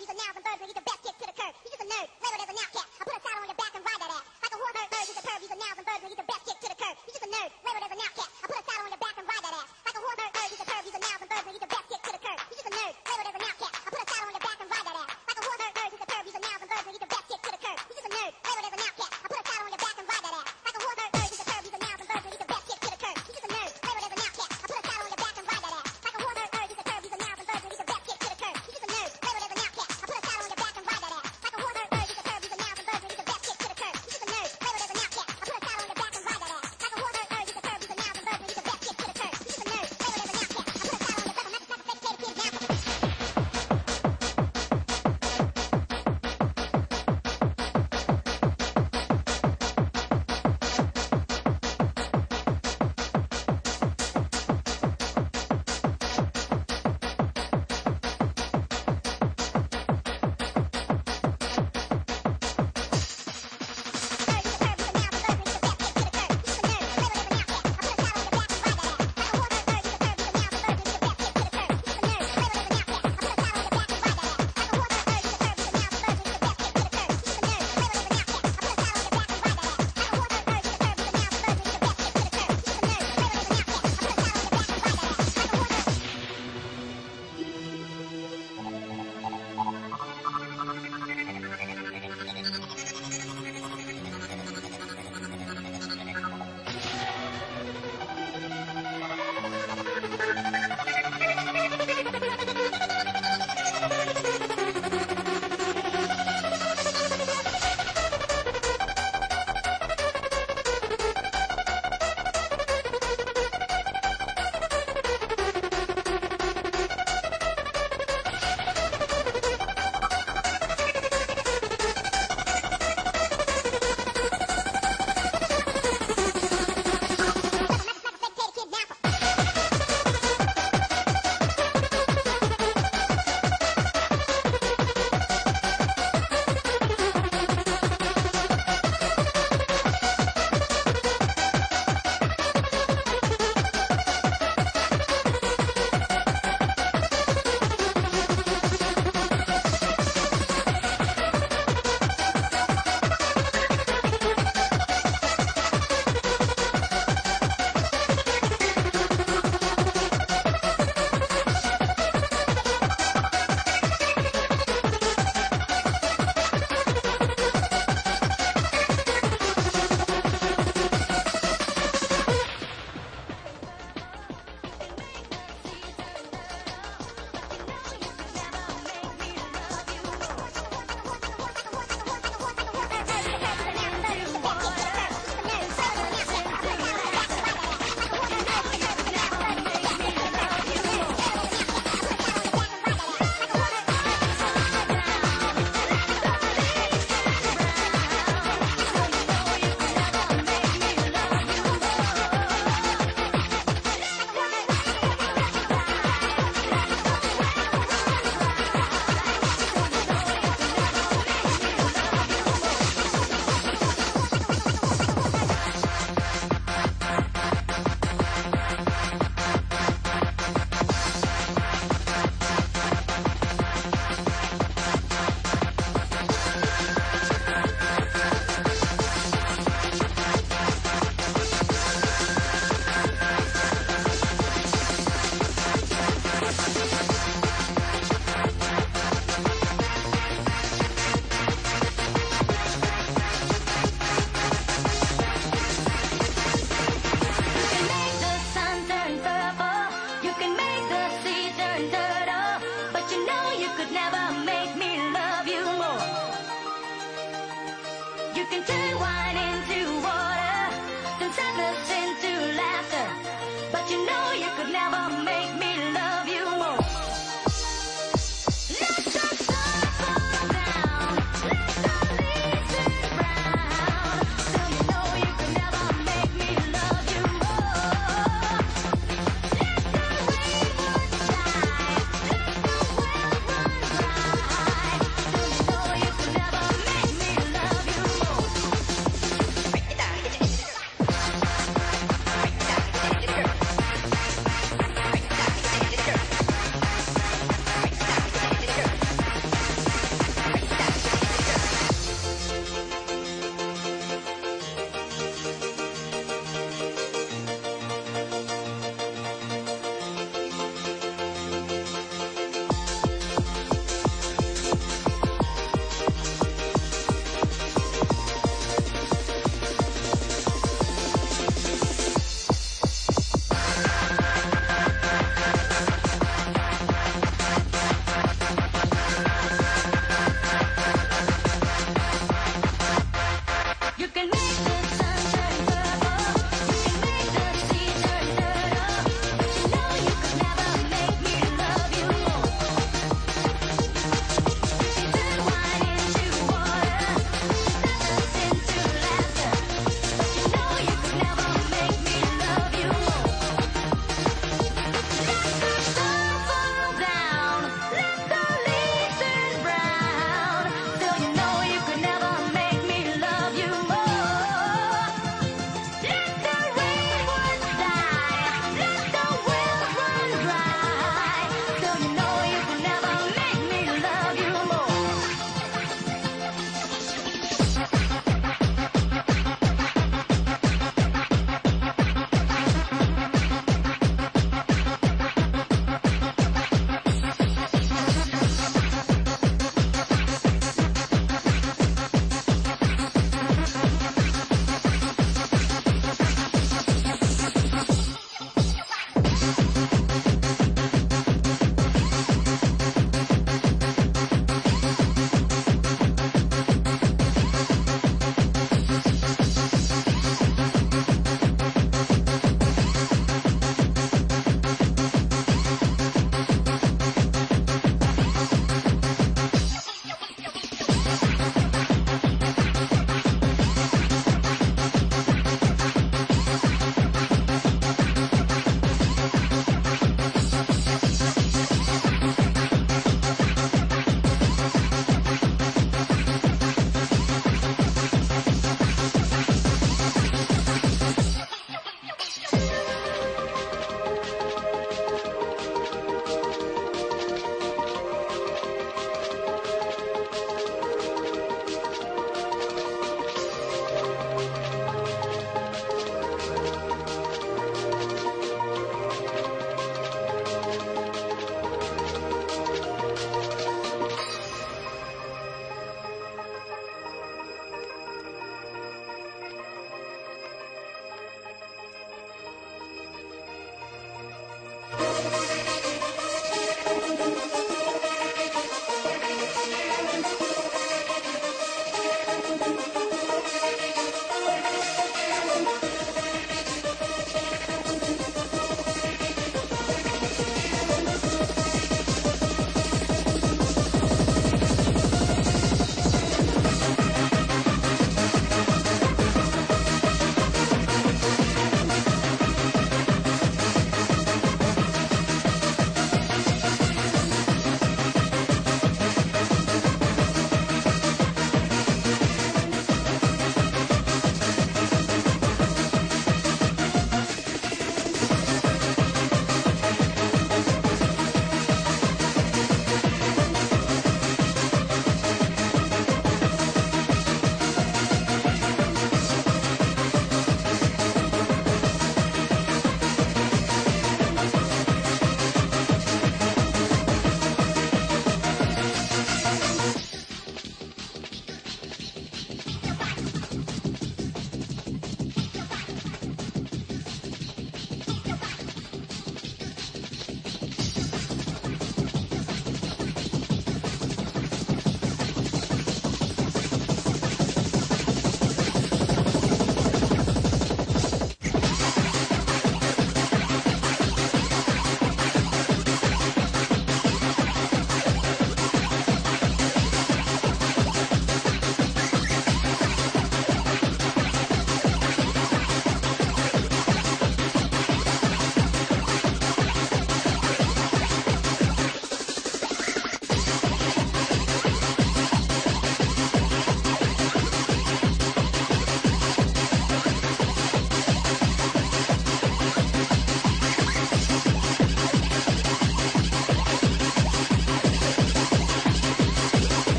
He's a noun from third grade. He's the best kid to the curb. He's just a nerd, labeled as an outcast. I put a saddle on your back and ride that ass. Like a horse, bird, bird, he's a curb. He's a noun from. He's the best kid to the curb. He's just a nerd, labeled as an outcast. I put a saddle on your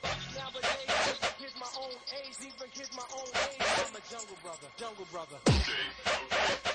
brother. Nowadays, even kiss my own age, even kiss my own age, I'm a jungle brother, jungle brother.